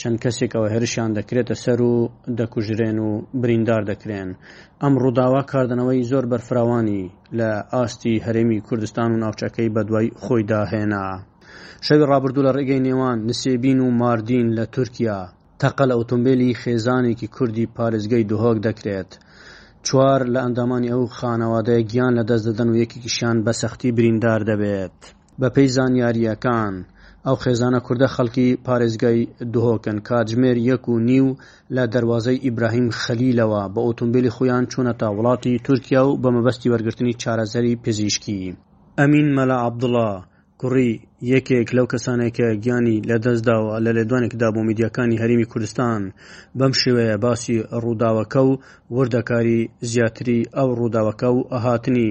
چەند کەسێکەوە هێرشیان دەکرێتە سەر و دەکوژرێن و بریندار دەکرێن ئەم ڕووداوە کاردنەوەی زۆر بەرفراوانی لە ئاستی هەرێمی کوردستان و ناوچەکەی بەدوای خۆی داهێنا شەوی ڕابردوو لە ڕێگەی نێوان نسێبین و ماردین لە تورکیا تەقە لە ئۆتۆمبیلی خێزانێکی کوردی پارێزگەی دهۆک دەکرێت چوار لە ئەندامانی ئەو خانەوادەیە گیان لە دەست دەدەن و یەکێکیشیان بە سەختی بریندار دەبێت. بەپێی زانیارییەکان، ئەو خێزانە کوردە خەڵکی پارێزگای دهۆکن، کاتژمێر یەک و نیو لە دەروازەی ئیبراهیم خەلیلەوە بە ئۆتۆمبێلی خۆیان چوونەتە وڵاتی تورکیا و بە مەبەستی وەرگرتنی چارەسەری پزیشکی. ئەمین مەلا عەبدوڵا، کوڕی یەکێک لەو کەسانەی کە گیانی لەدەستداوە، لە لێدوانێکدا بۆ میدیاکانی هەرێمی کوردستان بەم شێوەیە باسی رووداوەکە و وردەکاری زیاتری ئەو رووداوەکە و هاتنی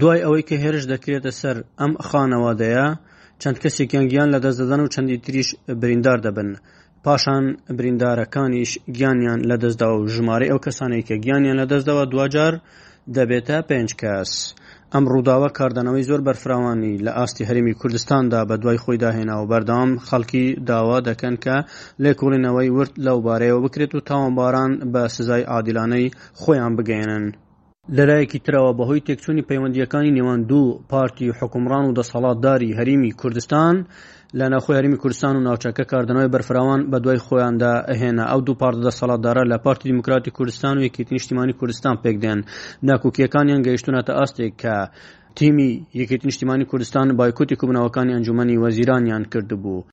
دوای ئەوەی کە هێرش دەکرێتە سەر ئەم خانەوادەیە چەند کەسێکیان گیان لە دەستدەدەن و چەندی تریش بریندار دەبن پاشان بریندارەکانیش گیانیان لە دەستدا و ژمارەی ئەو کەسانەی کە گیانیان لە دەستدەوە دواجار دەبێتە پێنج کەس ئەم ڕووداوە کاردانەوەی زۆر بەرفراوانی لە ئاستی هەرمی کوردستاندا بە دوای خۆی داهێنا و بەردەوام خەڵکی داوا دەکەن کە لێکوڵینەوەی ورد لەو بارەیەوە بکرێت و تاوانباران بە سزای عادلانەی خۆیان بگەێنن. لەلایەکی ترەوە بەهۆی تێکچوونی پەیوەندییەکانی نێوان دوو پارتی حوکمڕان و دەسەڵاتداری هەریمی کوردستان لە ناوخۆی هەریمی کوردستان و ناوچەکە کاردانەوەی بەرفراوان بە دوای خۆیاندا ئەهێنا ئەو دوو پارتە دەسەڵاتدارە لە پارتی دیموکراتی کوردستان و یەکێتی نیشتیمانی کوردستان پێکدێن ناکۆکیەکانیان گەیشتونەتە ئاستێک کە تیمی یەکێتی نیشتیمانی کوردستان بایکۆتی کوبنەوەکانی ئەنجومەنی وەزیرانیان کردبوو.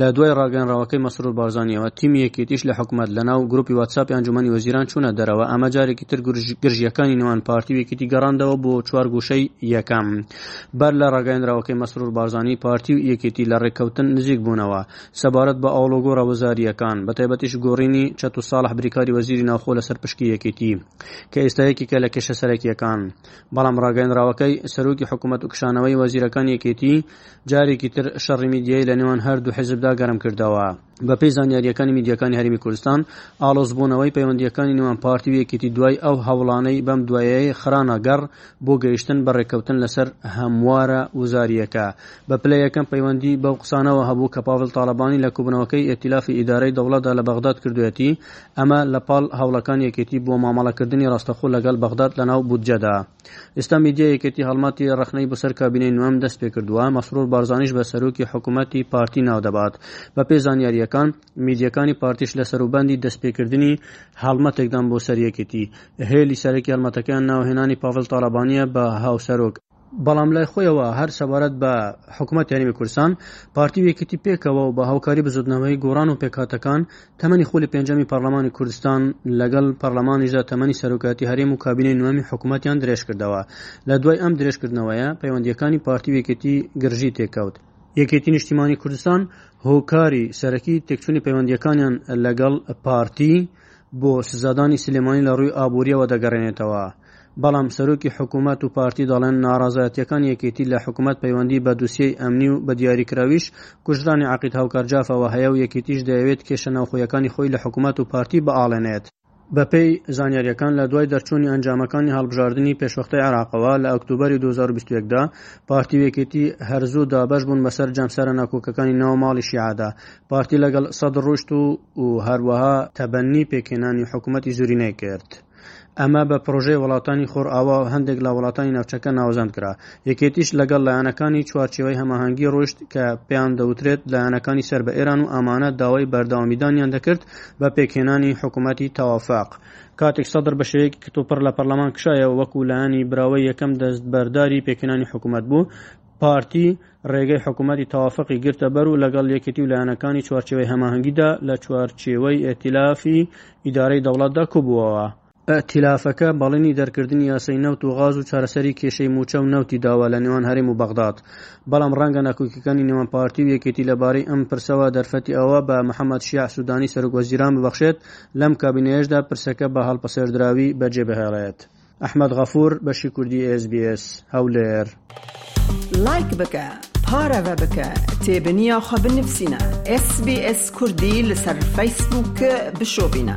لە دوای ڕاگەیەنراوەکەی مەسرور بارزانیەوە، تیمی یەکێتیش لە حکومەت، لە ناو گروپی واتساپی ئەنجومەنی وەزیران چوونە دەرەوە، ئەمە جارێکی تر گرژییەکانی نێوان پارتی و یەکێتی گەڕاندەوە بۆ چوار گۆشەی یەکەم. بەر لە ڕاگەیەنراوەکەی مەسرور بارزانی، پارتی و یەکێتی لە ڕێککەوتن نزیک بوونەوە، سەبارەت بە ئاڵۆگۆڕە وەزارییەکان، بەتایبەتیش گۆڕینی چەتو ساڵح بریکاری وەزیری ناوخۆ لەسەر پشکی یەکێتی، کە ئێستا یەکێکە لە کێشە سەرەکییەکان. بەڵام ڕاگەیەنراوەکەی سەرۆکی حکومەت و کشانەوەی وەزیرەکانی یەکێتی، جارێکی تر شەڕی میدیایی لە نێوان هەردوو حیزبدا گەرم کردەوە. بەپێی زانیارییەکانی میدیاکانی هەرێمی کوردستان، ئاڵۆزبوونەوەی پەیوەندییەکانی نێوان پارتی و یەکێتی دوای ئەو هەوڵانەی بەم دوایەیە خرانە گەڕ بۆ گەیشتن بە رێککەوتن لەسەر هەموارە وزارییەکە. بە پلە یەکەم پەیوەندی بەو قسانەوە هەبوو کە پاڤڵ تاڵەبانی لە کۆبوونەوەکەی ئیتیلافی ئیدارەی دەوڵەتدا لە بەغداد کردوویەتی، ئەمە لەپاڵ هەوڵەکانی یەکێتی بۆ مامەڵەکردنی راستەخۆ لەگەڵ بەغداد لەناو بودجەدا. ئێستا میدیای یەکێتی هەڵمەتی ڕەخنەی بۆ سەر کابینەی نوێم دەست پێ کردووە مەسرور بارزانیش بە سەرۆکی حکوومەتی پارتی ناو دەبات بە پێ زانیاریەکان میدیەکانی پارتیش لە سەروبەندی دەستپێکردنی هەڵمەتێکدان بۆ سەر یەکێتی هێلی سەرەکی هەڵمەتەکەیان ناوهێنانی پاڤل تاالبانیە بە هاوسەرۆک بەڵام لای خۆیەوە هەر سەبارەت بە حکوومەت یاریمی کوردستان پارتی وێکیتی پێکەوە و بە هاوکاری بزوتنەوەی گۆڕان و پێکاتەکان تەمەنی خولی پێنجەمی پەڕلەمانی کوردستان لەگەڵ پەڕلەمانیشدا تەمەنی سەرۆکایەتی هەرێم و کابینەی نۆێمی حکوومەتیان درێژکردەوە لە دوای ئەم درێژکردنەوەیە پەیوەندیەکانی پارتی و یەکێتی گرژی تێکەوت یەکێتی نیشتیمانی کوردستان هۆکاری سەرەکی تێکچوونی پەیوەندیەکانیان لەگەڵ پارتی بۆ سزادانی سلێمانی لە ڕووی ئابووریەوە دەگەڕێنێتەوە بەڵام سەرۆکی حکومەت و پارتی دەڵێن ناڕازایەتیەکانی یەکێتی لە حکومەت پەیوەندی بە دوسیەی ئەمنی و بە دیاریکراویش کوژرانی عەقید هاوکار جافەوە هەیە و یەکێتیش دەیەوێت کێشە ناوخۆیەکانی خۆی لە حکومەت و پارتی بئاڵێنێت. بەپێی زانیارییەکان لە دوای دەرچوونی ئەنجامەکانی هەڵبژاردنی پێشوەختەی عێراقەوە لە ئۆکتوبەری دوو هەزار و بیست و یەک دا، پارتی و یەکێتی هەر زوو دابەش بوون بەسەر جەمسەرە ناکۆکەکانی ناو ماڵی شیعەدا، پارتی لەگەڵ سەدڕ ڕۆیشت و و هەروەها تەبەننی پێکهێنانی حکومەتی زۆرینەی کرد. ئەمە بە پڕۆژەی وڵاتانی خۆرئاوا و هەندێک لە وڵاتانی ناوچەکە ناوزەند کرا. یەکێتیش لەگەڵ لایەنەکانی چوارچێوەی هەماهەنگی ڕۆیشت کە پێیان دەوترێت لایەنەکانی سەر بە ئێران و ئەمانە داوای بەردەوامیدانیان دەکرد بە پێکهێنانی حکومەتی تەوافاق. کاتێک سەدر بە شێوەیەکی کتوپڕ لە پەرلەمان کشایەوە وەکو لایەنی براوەی یەکەم دەستبەرداری پێکهێنانی حکومەت بوو، پارتی، ڕێگەی حکوومەتی تەوافقی گرتە بەر و لەگەڵ یەکێتی و لایەنەکانی چوارچێوەی هەماهەنگیدا لە چوارچێوەی ئێتیلافی ئیدارەی دەوڵەتدا کوبووەوە. ئێتیلافەکە بەڵێنی دەرکردنی یاسای نەوت و غاز و چارەسەری کێشەی مووچە و نەوتی داوە لە نێوان هەرێم و بەغداد، بەڵام ڕەنگە ناکۆکییەکانی نێوان پارتی و یەکێتی لەبارەی ئەم پرسەوە دەرفەتی ئەوە بە محەمەد شیاع سوودانی سەرۆکوەزیران ببەخشێت لەم کابینەیەشدا پرسەکە بە هەڵپەسێردراوی بەجێبهێڵێت. ئەحمەد غەفور بەشی کوردی ئێس بی ئێس هەولێر. لایک بکە پارەڤە بکە تێبنیا خو بنفسینا ئێس بی ئێس کوردی لەسەر فەیسبووک بشۆبینا.